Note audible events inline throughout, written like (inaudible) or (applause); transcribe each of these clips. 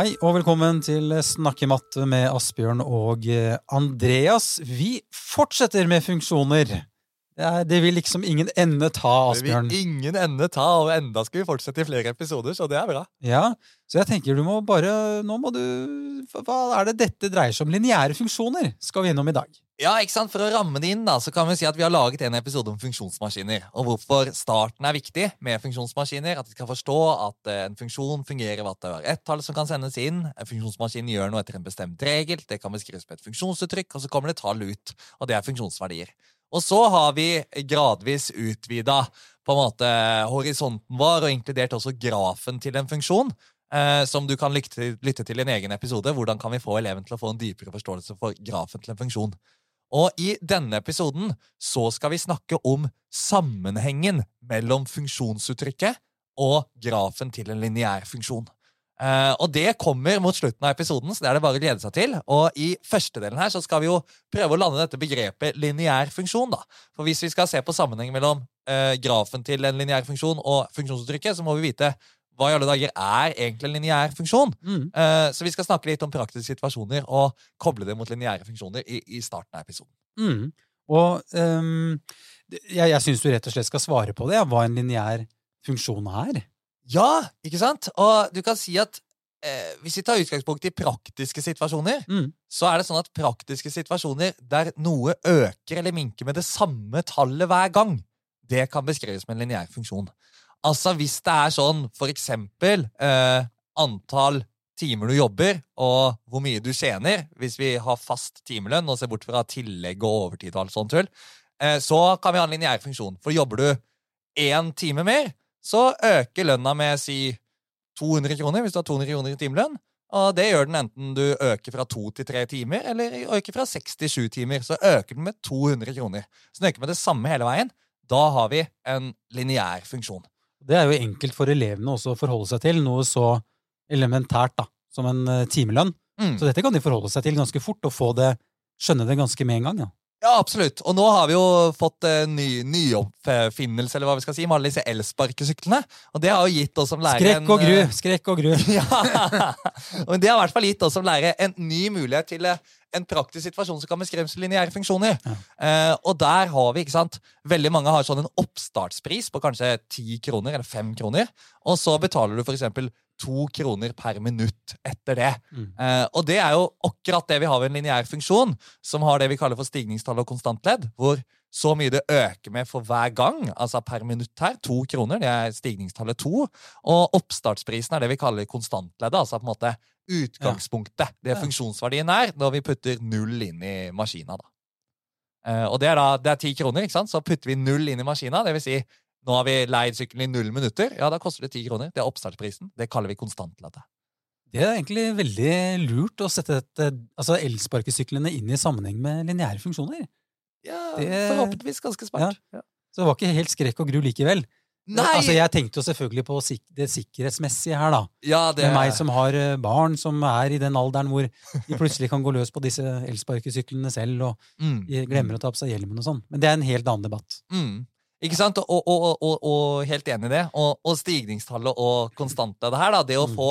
Hei og velkommen til Snakkematte med Asbjørn og eh, Andreas. Vi fortsetter med funksjoner. Det, er, det vil liksom ingen ende ta, Asbjørn. Det vil ingen ende ta, og enda skal vi fortsette i flere episoder, så det er bra. Ja, Så jeg tenker du må bare Nå må du Hva er det dette dreier seg om? Lineære funksjoner skal vi innom i dag. Ja, ikke sant? For å ramme det inn, da, så kan vi si at vi har laget en episode om funksjonsmaskiner. Og hvorfor starten er viktig med funksjonsmaskiner. At vi skal forstå at eh, en funksjon fungerer ved at det er ett tall som kan sendes inn. En funksjonsmaskin gjør noe etter en bestemt regel. Det kan beskrives med et funksjonsuttrykk, og så kommer det tall ut. Og det er funksjonsverdier. Og så har vi gradvis utvida på en måte horisonten vår og inkludert også grafen til en funksjon. Eh, som du kan lytte, til i en egen episode. Hvordan kan vi få eleven til å få en dypere forståelse for grafen til en funksjon? Og i denne episoden så skal vi snakke om sammenhengen mellom funksjonsuttrykket og grafen til en lineær funksjon. Uh, og det kommer mot slutten av episoden, så det er det bare å glede seg til. Og i første delen her så skal vi jo prøve å lande dette begrepet lineær funksjon. da. For hvis vi skal se på sammenhengen mellom uh, grafen til en lineær funksjon og funksjonsuttrykket, så må vi vite hva i alle dager er egentlig en lineær funksjon. Mm. Uh, så vi skal snakke litt om praktiske situasjoner og koble det mot lineære funksjoner i, i starten av episoden. Mm. Og um, jeg, jeg syns du rett og slett skal svare på det, ja, hva en lineær funksjon er. Ja, ikke sant? Og du kan si at eh, hvis vi tar utgangspunkt i praktiske situasjoner, Mm. så er det sånn at praktiske situasjoner der noe øker eller minker med det samme tallet hver gang, det kan beskrives med en lineær funksjon. Altså hvis det er sånn for eksempel eh, antall timer du jobber, og hvor mye du tjener, hvis vi har fast timelønn og ser bort fra tillegg og overtid og alt sånt tull, eh, så kan vi ha en lineær funksjon. For jobber du én time mer, så øker lønna med si 200 kroner, hvis du har 200 kroner i timelønn. Og det gjør den enten du øker fra to til tre timer, eller øker fra seks til sju timer. Så øker den med 200 kroner. Så den øker med det samme hele veien. Da har vi en lineær funksjon. Det er jo enkelt for elevene også å forholde seg til, noe så elementært da, som en eh, timelønn. Mm. Så dette kan de forholde seg til ganske fort, og få det, skjønne det ganske med en gang. Ja. Ja, absolutt. Og nå har vi jo fått eh, ny, nyoppfinnelse, eller hva vi skal si, med alle disse elsparkesyklene. Og det har jo gitt oss som lærere Skrekk og gru! en, eh, Skrekk og gru! (laughs) Ja, Men Det har i hvert fall gitt oss som lærere en ny mulighet til eh, en praktisk situasjon som kan beskrives som lineære funksjoner. Ja. Eh, og der har vi, ikke sant, veldig mange har sånn en oppstartspris på kanskje 10 kroner eller 5 kroner, og så betaler du for eksempel to kroner per minutt etter det. Mm. Eh, og det er jo akkurat det vi har ved en lineær funksjon, som har det vi kaller for stigningstall og konstantledd, hvor så mye det øker med for hver gang, altså per minutt her, to kroner, det er stigningstallet to, og oppstartsprisen er det vi kaller konstantleddet, altså på en måte utgangspunktet, det funksjonsverdien er, når vi putter null inn i maskina da. Eh, og det er da, det er ti kroner, ikke sant? Så putter vi null inn i maskina, det vil si, nå har vi leid sykkelen i null minutter, ja, da koster det ti kroner, det er oppstartsprisen, det kaller vi konstantleddet. Det er egentlig veldig lurt å sette dette, altså elsparkesyklene inn i sammenheng med lineære funksjoner. Ja, Det- forhåpentligvis ganske smart. Ja. Så det var ikke helt skrekk og gru likevel. Nei! Altså, jeg tenkte jo selvfølgelig på sik det sikkerhetsmessige her, da. ja, det Med meg som har eh, barn som er i den alderen hvor de plutselig kan gå løs på disse elsparkesyklene selv og (laughs) mm. glemmer å ta på seg hjelmen og sånn. Men det er en helt annen debatt. Mm. Ikke sant? Og, og, og, og, helt enig i det. Og, stigningstallet og konstante det her, da, det å Mm. få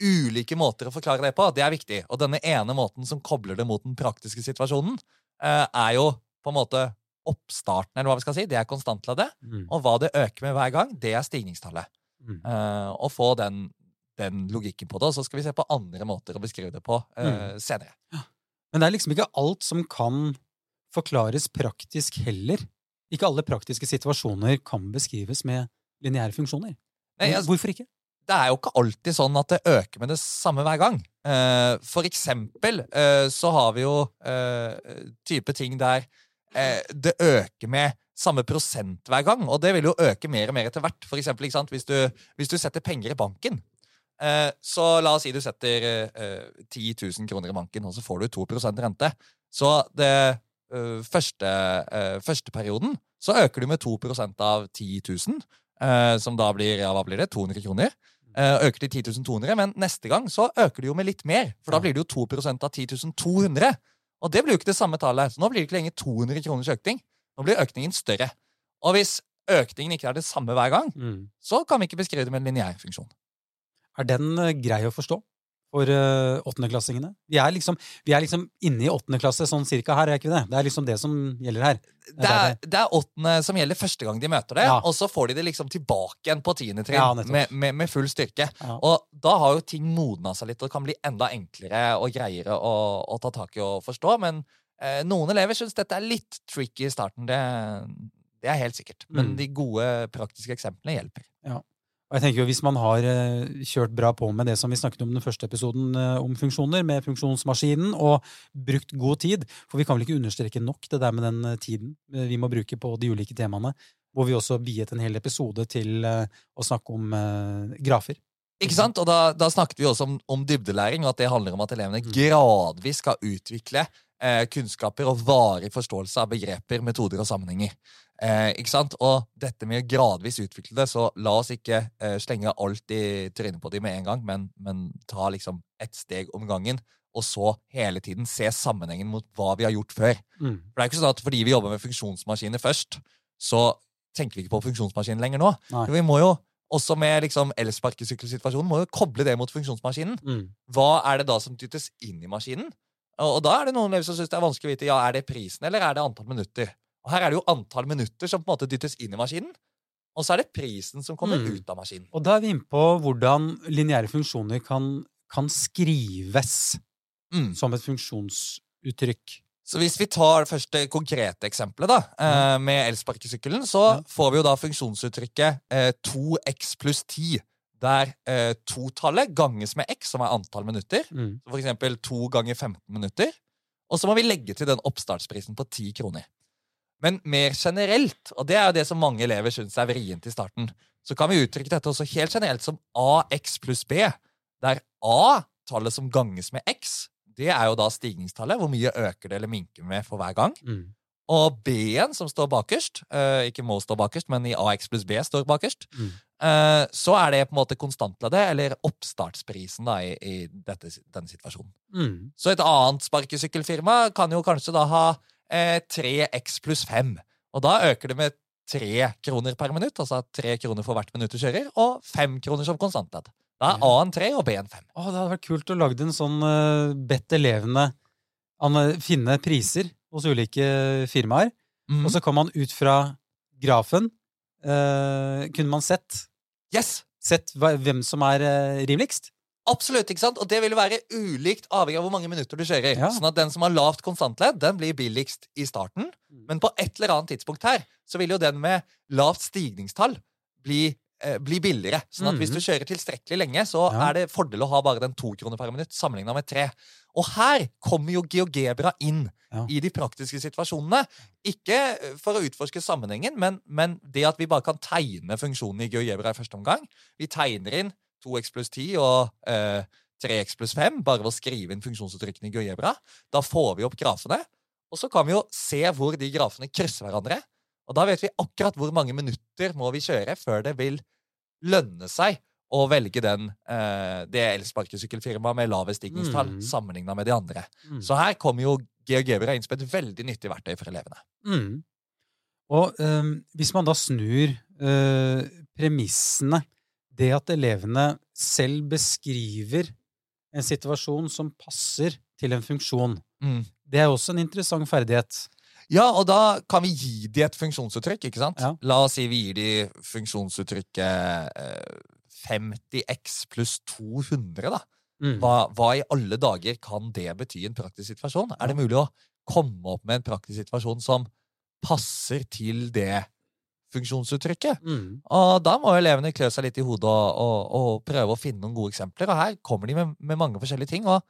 ulike måter å forklare det på, det er viktig. Og denne ene måten som kobler det mot den praktiske situasjonen, eh, er jo på en måte oppstarten, eller hva vi skal si. Det er konstantleddet. Mm. Og hva det øker med hver gang, det er stigningstallet. Mm. Eh, og få den, den logikken på det. Og så skal vi se på andre måter å beskrive det på eh, senere. Men det er liksom ikke alt som kan forklares praktisk heller. Ikke alle praktiske situasjoner kan beskrives med lineære funksjoner. Nei, altså, Hvorfor ikke? det er jo ikke alltid sånn at det øker med det samme hver gang. Eh, for eksempel eh, så har vi jo eh, type ting der det øker med samme prosent hver gang, og det vil jo øke mer og mer etter hvert. For eksempel? Hvis, du, hvis du setter penger i banken, så la oss si du setter eh, 10 000 kroner i banken, og så får du 2% rente. Så det første, eh, første perioden så øker du med 2% av 10 000, eh, som da blir, ja, hva blir det, 200 kroner. Eh, øker til 10 200, men neste gang så øker det jo med litt mer. For da blir det jo 2% av 10 200. Og det blir jo ikke det samme tallet. Så nå blir det ikke lenger 200 kroners økning. Nå blir økningen større. Og hvis økningen ikke er det samme hver gang, Mm. så kan vi ikke beskrive det med en lineær funksjon. Er den eh, grei å forstå for eh, åttendeklassingene? Vi er liksom, vi er liksom inne i åttende klasse sånn cirka her, er ikke det? Det er liksom det som gjelder her. Det er, det er åttende som gjelder første gang de møter det, Ja. og så får de det liksom tilbake igjen på tiende trinn Ja, med, med, med full styrke. Ja. Og da har jo ting modna seg litt, og kan bli enda enklere og greiere å, å ta tak i og forstå. Men eh, noen elever syns dette er litt tricky i starten. Det, det er helt sikkert. Men Mm. de gode praktiske eksemplene hjelper. Og jeg tenker jo Hvis man har eh, kjørt bra på med det som vi snakket om i den første episoden eh, om funksjoner, med funksjonsmaskinen, og brukt god tid For vi kan vel ikke understreke nok det der med den eh, tiden vi må bruke på de ulike temaene, hvor vi også viet en hel episode til å snakke om grafer. Ikke sant? Og da, da snakket vi også om, om dybdelæring, og at det handler om at elevene Mm. gradvis skal utvikle eh, kunnskaper og varig forståelse av begreper, metoder og sammenhenger. Eh, ikke sant? Og dette med å gradvis utvikle det, så la oss ikke eh, slenge alt i trynet på dem med en gang, men, men ta liksom ett steg om gangen, og så hele tiden se sammenhengen mot hva vi har gjort før. Mm. For det er ikke sånn at fordi vi jobber med funksjonsmaskiner først, så tenker vi ikke på funksjonsmaskinen lenger nå. Vi må jo også med liksom elsparkesykkelsituasjonen må jo koble det mot funksjonsmaskinen. Mm. Hva er det da som dyttes inn i maskinen? Og, og da er det noen elever som syns det er vanskelig å vite ja, er det prisen eller er det antall minutter. Og her er det jo antall minutter som på en måte dyttes inn i maskinen. Og så er det prisen som kommer Mm. ut av maskinen. Og da er vi inne på hvordan lineære funksjoner kan, kan skrives Mm. som et funksjonsuttrykk. Så hvis vi tar det første konkrete eksempelet da, mm. med elsparkesykkelen, så Ja. får vi jo da funksjonsuttrykket eh, 2x pluss 10, der eh, totallet ganges med x, som er antall minutter. Mm. For eksempel 2 ganger 15 minutter. Og så må vi legge til den oppstartsprisen på 10 kroner. Men mer generelt, og det er jo det som mange elever syns er vrient i starten, så kan vi uttrykke dette også helt generelt som ax pluss b, der a, tallet som ganges med x, det er jo da stigningstallet. Hvor mye øker det eller minker med for hver gang. Mm. Og b-en, som står bakerst, eh, ikke må stå bakerst, men i ax pluss b står bakerst, Mm. Eh, så er det på en måte konstantleddet, eller oppstartsprisen, da, i, i dette, denne situasjonen. Mm. Så et annet sparkesykkelfirma kan jo kanskje da ha eh, 3x pluss 5. Og da øker det med 3 kroner per minutt, altså 3 kroner for hvert minutt du kjører, og 5 kroner som konstantledd. Da er A-en 3 og B-en 5. Å, det hadde vært kult å lage en sånn uh, bedt elevene an- finne priser hos ulike firmaer. mm. Og så kan man ut fra grafen Uh, Kunne man sett, Yes! sett hvem som er uh, rimeligst? Absolutt, ikke sant? Og det vil være ulikt avhengig av hvor mange minutter du kjører. Ja. Sånn at den som har lavt konstantledd, den blir billigst i starten. Mm. Men på et eller annet tidspunkt her, så vil jo den med lavt stigningstall bli, eh, bli billigere. Sånn at hvis Mhm. du kjører tilstrekkelig lenge, så Ja. er det fordel å ha bare den to kroner per minutt sammenligna med tre. Og her kommer jo GeoGebra inn Ja. i de praktiske situasjonene. Ikke eh, for å utforske sammenhengen, men, men det at vi bare kan tegne funksjonen i GeoGebra i første omgang. Vi tegner inn 2x pluss 10 og eh, 3x pluss 5 bare ved å skrive inn funksjonsuttrykkene i GeoGebra. Da får vi opp grafene, og så kan vi jo se hvor de grafene krysser hverandre. Og da vet vi akkurat hvor mange minutter må vi kjøre før det vil lønne seg å velge den, eh, det elsparkesykkelfirmaet med lave stigningstall Mm. sammenligna med de andre. Mm. Så her kommer jo GeoGebra inn som et veldig nyttig verktøy for elevene. Mm. Og eh, hvis man da snur eh, premissene Det at elevene selv beskriver en situasjon som passer til en funksjon, Mm. det er også en interessant ferdighet. Ja, og da kan vi gi de et funksjonsuttrykk, ikke sant? Ja. La oss si vi gir de funksjonsuttrykket eh, 50x pluss 200, da. Mm. Hva, hva i alle dager kan det bety i en praktisk situasjon? Er det mulig å komme opp med en praktisk situasjon som passer til det funksjonsuttrykket? Mm. Og da må elevene klø seg litt i hodet og, og, og prøve å finne noen gode eksempler. Og her kommer de med, med mange forskjellige ting. Og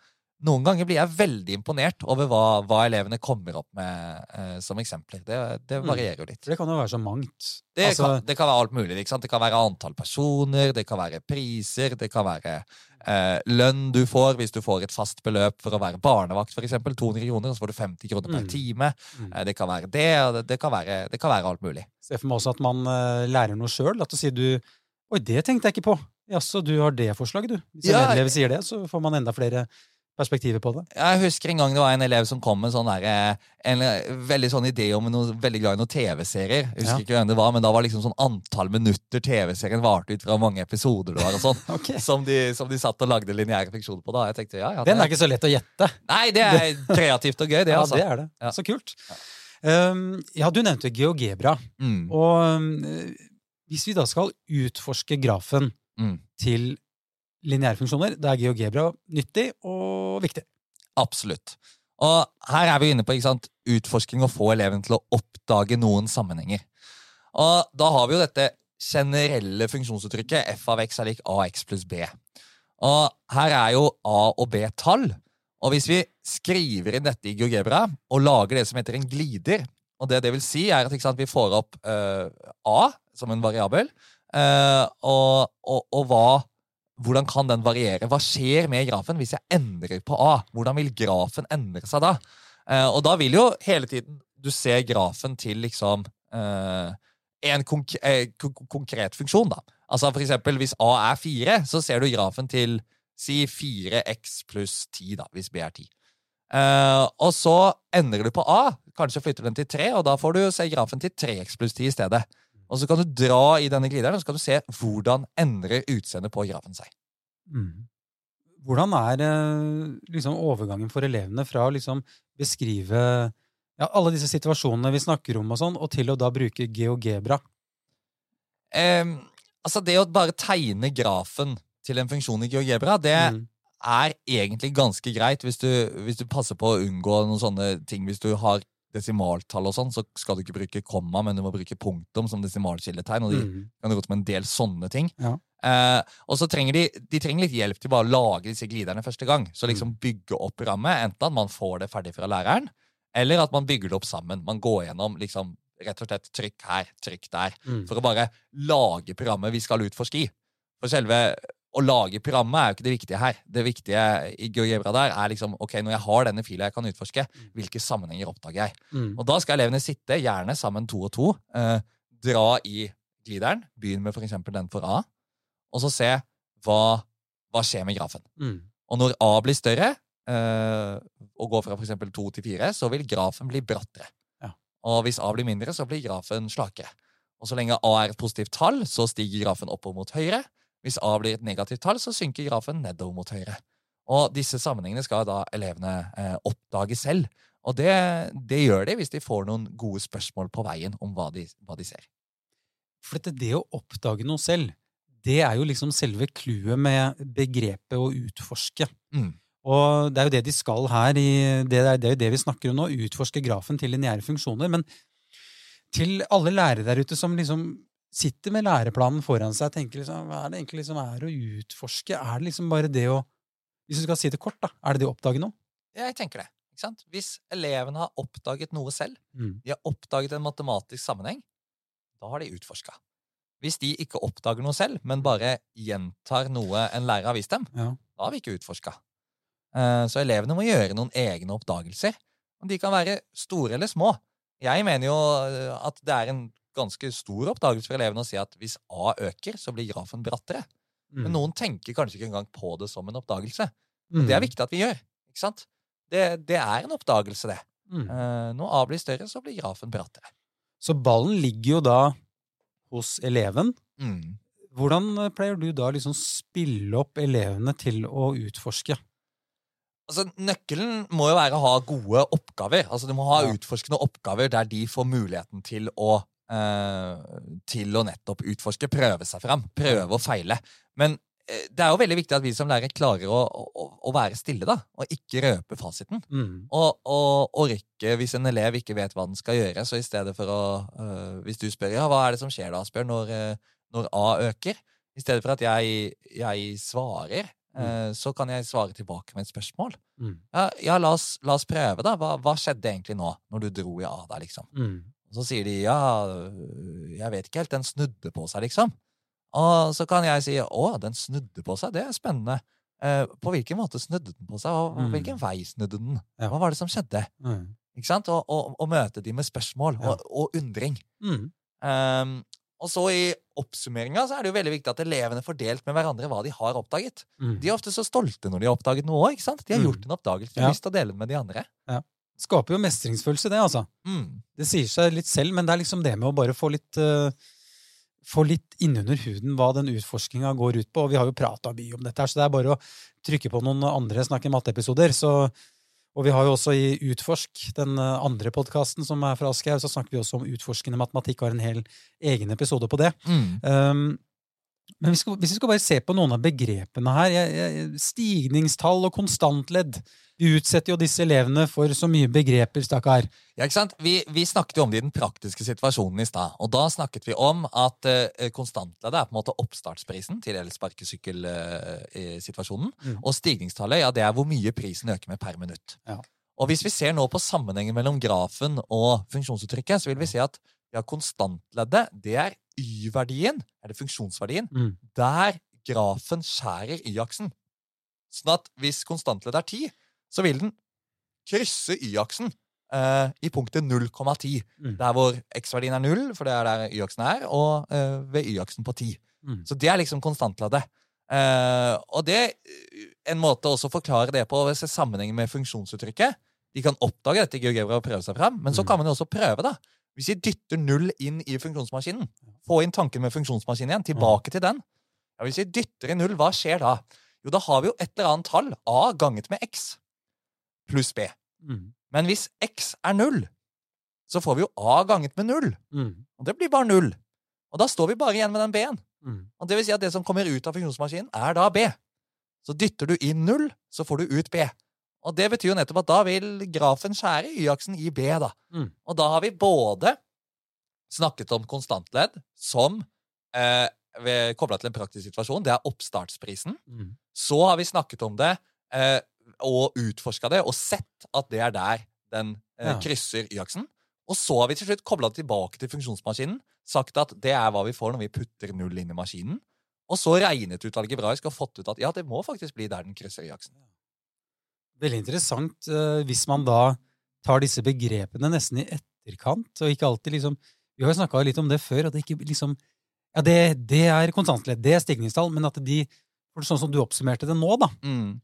noen ganger blir jeg veldig imponert over hva, hva elevene kommer opp med eh, som eksempler. Det, det Mm. varierer jo litt. Det kan jo være så mangt. Det, Altså- kan, det kan være alt mulig. ikke sant? Det kan være antall personer, det kan være priser, det kan være eh, lønn du får hvis du får et fast beløp for å være barnevakt, f.eks. 200 kroner, og så får du 50 kroner per Mm. time. Mm. Eh, det kan være det, og det, kan være, det kan være alt mulig. Se for meg også at man uh, lærer noe sjøl. At du sier du Oi, det tenkte jeg ikke på. Jaså, du har det forslaget, du. Hvis Ja. elev sier det, så får man enda flere perspektivet på det? Jeg husker en gang det var en elev som kom med sånn der, eh, en eh, veldig sånn idé om noe veldig glad i noen TV-serier. Jeg husker Ja. ikke hvem det var, men da var liksom sånn antall minutter TV-serien varte ut fra mange episoder det var. og sånn, (laughs) okay. som, de, som de satt og lagde lineære funksjoner på. da. Jeg tenkte, ja, ja, Den er ikke så lett å gjette. Nei, det er (laughs) kreativt og gøy, det. Ja, altså. det er det. Ja. Så kult. Um, ja, du nevnte GeoGebra. Mm, Og um, hvis vi da skal utforske grafen mm. til lineære funksjoner, da er GeoGebra nyttig og viktig. Absolutt. Og her er vi inne på sant, utforsking og få eleven til å oppdage noen sammenhenger. Og da har vi jo dette generelle funksjonsuttrykket f av x er lik ax pluss b. Og her er jo a og b tall. Og hvis vi skriver inn dette i GeoGebra og lager det som heter en glider, og det det vil si, er at sant, vi får opp uh, a som en variabel, uh, og, og, og hva hvordan kan den variere? Hva skjer med grafen hvis jeg endrer på A? Hvordan vil grafen endre seg da? Eh, og da vil jo hele tiden du se grafen til liksom eh, en konk eh, konkret funksjon, da. Altså for eksempel hvis A er 4, så ser du grafen til si 4x pluss 10, da, hvis B er 10. Eh, og så endrer du på A, kanskje flytter den til 3, og da får du se grafen til 3x pluss 10 i stedet. Og så kan du dra i denne glideren, og så kan du se hvordan endrer utseendet på grafen seg. Mm. Hvordan er eh, liksom overgangen for elevene fra å liksom beskrive ja, alle disse situasjonene vi snakker om, og sånn, og til å da bruke GeoGebra? Ehm, altså, det å bare tegne grafen til en funksjon i GeoGebra, det Mm. er egentlig ganske greit hvis du, hvis du passer på å unngå noen sånne ting. Hvis du har desimaltall og sånn, så skal du ikke bruke komma, men du må bruke punktum som desimalskilletegn. og de Mm. kan gå med en del sånne ting. Ja. Eh, og så trenger de, de trenger litt hjelp til bare å lage disse gliderne første gang. Så liksom bygge opp rammet, enten at man får det ferdig fra læreren, eller at man bygger det opp sammen. Man går gjennom liksom, rett og slett trykk her, trykk der, Mm. for å bare lage programmet vi skal utforske i. For selve å lage programmet er jo ikke det viktige her. Det viktige i GeoGebra der er liksom, ok, når jeg har denne fila jeg kan utforske, hvilke sammenhenger oppdager jeg? Mm. Og da skal elevene sitte, gjerne sammen to og to, eh, dra i glideren, begynn med for eksempel den for A, og så se hva, hva skjer med grafen. Mm. Og når A blir større, eh, og går fra for eksempel to til fire, så vil grafen bli brattere. Ja. Og hvis A blir mindre, så blir grafen slakere. Og så lenge A er et positivt tall, så stiger grafen oppover mot høyre. Hvis A blir et negativt tall, så synker grafen nedover mot høyre. Og disse sammenhengene skal da elevene eh, oppdage selv. Og det, det gjør de hvis de får noen gode spørsmål på veien om hva de, hva de ser. For dette, det å oppdage noe selv, det er jo liksom selve clouet med begrepet å utforske. Mm. Og det er jo det de skal her, i, det, er, det er jo det vi snakker om nå, utforske grafen til lineære funksjoner. Men til alle lærere der ute som liksom sitter med læreplanen foran seg, og tenker liksom, hva er det egentlig liksom er å utforske? Er det liksom bare det å Hvis du skal si det kort, da, er det det å oppdage noe? Jeg tenker det. ikke sant? Hvis elevene har oppdaget noe selv, Mm. de har oppdaget en matematisk sammenheng, da har de utforska. Hvis de ikke oppdager noe selv, men bare gjentar noe en lærer har vist dem, Ja. da har vi ikke utforska. Så elevene må gjøre noen egne oppdagelser. De kan være store eller små. Jeg mener jo eh, at det er en ganske stor oppdagelse for elevene å si at hvis A øker, så blir grafen brattere. Mm. Men noen tenker kanskje ikke engang på det som en oppdagelse. Mm. Det er viktig at vi gjør. ikke sant? Det, det er en oppdagelse, det. Mm. Eh, Når A blir større, så blir grafen brattere. Så ballen ligger jo da hos eleven. Mm. Hvordan eh, pleier du da liksom spille opp elevene til å utforske? Altså, Nøkkelen må jo være å ha gode oppgaver. Altså, Du må ha Ja. utforskende oppgaver der de får muligheten til å, til å nettopp utforske, prøve seg fram. Prøve og feile. Men eh, det er jo veldig viktig at vi som lærere klarer å, å, å være stille, da, og ikke røpe fasiten. Mm. Og, og orke, hvis en elev ikke vet hva den skal gjøre, så i stedet for å øh, Hvis du spør ja, hva er det som skjer da, Asbjørn, når, når A øker, i stedet for at jeg, jeg svarer, øh, så kan jeg svare tilbake med et spørsmål. Mm. Ja, ja la, oss, la oss prøve, da. Hva, hva skjedde egentlig nå, når du dro i A der, liksom? Og så sier de ja, jeg vet ikke helt, den snudde på seg, liksom. Og så kan jeg si å, den snudde på seg, det er spennende. Eh, på hvilken måte snudde den på seg, og Mm. hvilken vei snudde den? Hva var det som skjedde? Mm. Ikke sant? Og, og, og møte de med spørsmål og, og undring. Mm. Um, Og så i oppsummeringa er det jo veldig viktig at elevene får delt med hverandre hva de har oppdaget. Mm. De er ofte så stolte når de har oppdaget noe òg. De har Mm. gjort en oppdagelse. De har Ja. lyst til å dele den med de andre. Skaper jo mestringsfølelse, det, altså. Mm. Det sier seg litt selv, men det er liksom det med å bare få litt uh, Få litt innunder huden hva den utforskinga går ut på. Og vi har jo prata mye om dette, her, så det er bare å trykke på noen andre Snakke matte-episoder. og vi har jo også i Utforsk, den eh, andre podkasten som er fra Aschehoug, så snakker vi også om utforskende matematikk, og har en hel egen episode på det. Mm. Um, men vi skal, hvis vi skal bare se på noen av begrepene her jeg, jeg, Stigningstall og konstantledd. Vi utsetter jo disse elevene for så mye begreper, stakkar. Ja, ikke sant? Vi, vi snakket jo om det i den praktiske situasjonen i stad. Og da snakket vi om at uh, konstantleddet er på en måte oppstartsprisen til elsparkesykkelsituasjonen. Mm. Og stigningstallet ja, det er hvor mye prisen øker med per minutt. Ja. Og hvis vi ser nå på sammenhengen mellom grafen og funksjonsuttrykket, så vil vi se at ja, konstantleddet det er y-verdien, eller funksjonsverdien, Mm. der grafen skjærer y-aksen. Sånn at hvis konstantleddet er 10, så vil den krysse y-aksen eh, i punktet 0,10. Mm. Der hvor x-verdien er 0, for det er der y-aksen er, og eh, ved y-aksen på 10. Mm. Så det er liksom konstantleddet. Eh, og det En måte også å forklare det på å se sammenhengen med funksjonsuttrykket. De kan oppdage dette i GeoGebra og prøve seg fram, men så Mm. kan man jo også prøve, da. Hvis vi dytter null inn i funksjonsmaskinen, få inn tanken med funksjonsmaskinen igjen, tilbake til den. Ja, hvis vi dytter i null, hva skjer da? Jo, da har vi jo et eller annet tall, a ganget med x, pluss b. Mm. Men hvis x er null, så får vi jo a ganget med null. Mm. Og det blir bare null. Og da står vi bare igjen med den b-en. Mm. Og det vil si at det som kommer ut av funksjonsmaskinen, er da b. Så dytter du inn null, så får du ut b. Og det betyr jo nettopp at da vil grafen skjære y-aksen i b, da. Mm. Og da har vi både snakket om konstantledd som eh, kobla til en praktisk situasjon. Det er oppstartsprisen. Mm. Så har vi snakket om det eh, og utforska det og sett at det er der den eh, krysser y-aksen. Og så har vi til slutt kobla tilbake til funksjonsmaskinen, sagt at det er hva vi får når vi putter null inn i maskinen. Og så regnet ut algebraisk og fått ut at ja, det må faktisk bli der den krysser y-aksen. Veldig interessant eh, hvis man da tar disse begrepene nesten i etterkant, og ikke alltid liksom Vi har jo snakka litt om det før, at det ikke liksom Ja, det, det er kontantledd, det er stigningstall, men at de for Sånn som du oppsummerte det nå, da, Mm.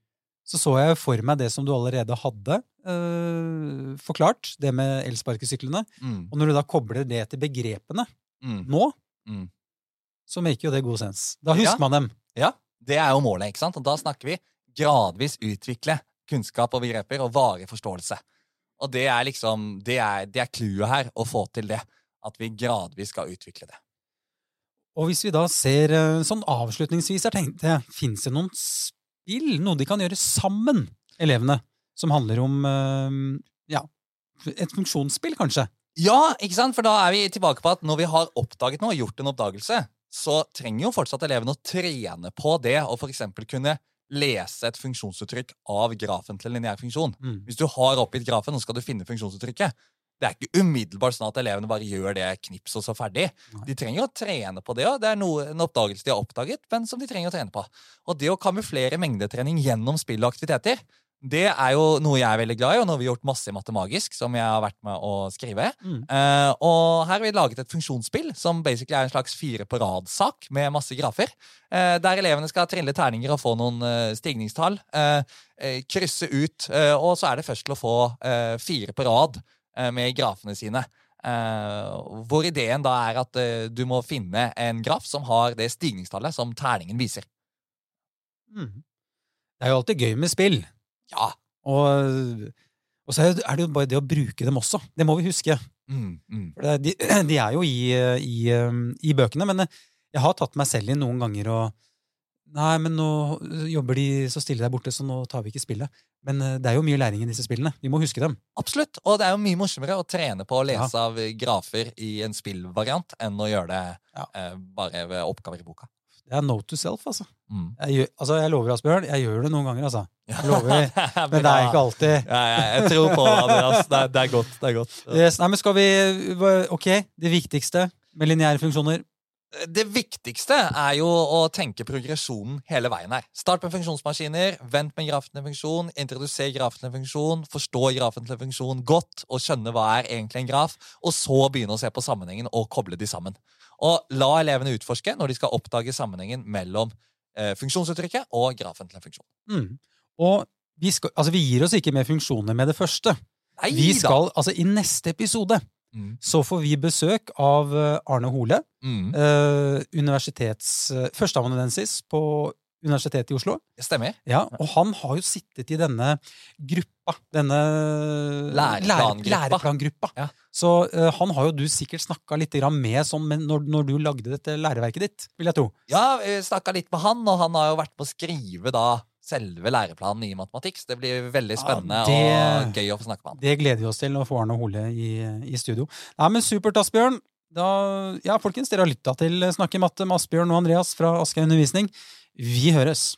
så så jeg for meg det som du allerede hadde eh, forklart, det med elsparkesyklene. Mm. Og når du da kobler det til begrepene Mm. nå, Mm. så maker jo det god sens. Da husker Ja. man dem. Ja, det er jo målet, ikke sant? Og da snakker vi gradvis utvikle kunnskap og begreper og varig forståelse. Og det er liksom, det er, det er clouet her, å få til det. At vi gradvis skal utvikle det. Og hvis vi da ser eh, sånn avslutningsvis her, tenkte jeg, fins det noen spill, noe de kan gjøre sammen, elevene, som handler om eh, ja, et funksjonsspill, kanskje? Ja, ikke sant? For da er vi tilbake på at når vi har oppdaget noe, gjort en oppdagelse, så trenger jo fortsatt elevene å trene på det, og eksempel kunne lese et funksjonsuttrykk av grafen til en lineær funksjon. Mm. Hvis du har oppgitt grafen, og skal du finne funksjonsuttrykket. Det er ikke umiddelbart sånn at elevene bare gjør det knips og så ferdig. De trenger å trene på det, og det er noe, en oppdagelse de har oppdaget, men som de trenger å trene på. Og det å kamuflere mengdetrening gjennom spill og aktiviteter, det er jo noe jeg er veldig glad i, og noe vi har gjort masse i Matemagisk, som jeg har vært med å skrive. Mm. Uh, og her har vi laget et funksjonsspill som basically er en slags fire på rad-sak med masse grafer. Uh, der elevene skal trille terninger og få noen uh, stigningstall. krysse ut, og så er det først til å få fire på rad med grafene sine. Hvor ideen da er at du må finne en graf som har det stigningstallet som terningen viser. Mm. Det er jo alltid gøy med spill. Ja. Og, og så er det- jo bare det å bruke dem også. Det må vi huske. Mm, mm. For det, de, (clears throat) de er jo i, i, um, i bøkene, men jeg har tatt meg selv i noen ganger og Nei, men nå jobber de så stille der borte, så nå tar vi ikke spillet. Men eh, det er jo mye læring i disse spillene. Vi må huske dem. Absolutt. Og det er jo mye morsommere å trene på å lese Ja. av grafer i en spillvariant enn å gjøre det Ja. eh, bare ved oppgaver i boka. Det er note to self, altså. Mm. Jeg, gjør, altså, jeg lover, Asbjørn, jeg gjør det noen ganger, altså. Jeg lover. (laughs) Men det er ikke alltid. Ja, ja, jeg tror på det, Andreas. Det er, det er godt. Det er godt. (laughs) Yes, nei, men skal vi Ok, det viktigste med lineære funksjoner. Det viktigste er jo å tenke progresjonen hele veien her. Start med funksjonsmaskiner, vent med grafen til funksjon, introduser grafen til funksjon, forstå grafen til funksjon godt og skjønne hva er egentlig en graf, og så begynne å se på sammenhengen og koble de sammen. Og la elevene utforske når de skal oppdage sammenhengen mellom eh, funksjonsuttrykket og grafen til en funksjon. Mm. Og vi, skal, altså, vi gir oss ikke med funksjoner med det første. Nei Vi da! altså I neste episode Mm. så får vi besøk av eh, Arne Hole, Mm. eh, universitets, eh, førsteamanuensis på Universitetet i Oslo. Det stemmer. Ja, Og han har jo sittet i denne gruppa, denne Læreplangruppa. læreplangruppa. Ja. Så uh, han har jo du sikkert snakka litt med sånn, når, når du lagde dette læreverket ditt, vil jeg tro. Ja, snakka litt med han, og han har jo vært på å skrive da selve læreplanen i matematikk. Så det blir veldig Ja, spennende det- og gøy å få snakke med han. Det gleder vi oss til å få Arne Hole i, i studio. Nei, men Supert, Asbjørn. Da, ja, folkens, dere har lytta til Snakke matte med Asbjørn og Andreas fra Askøy Undervisning. Vi høres!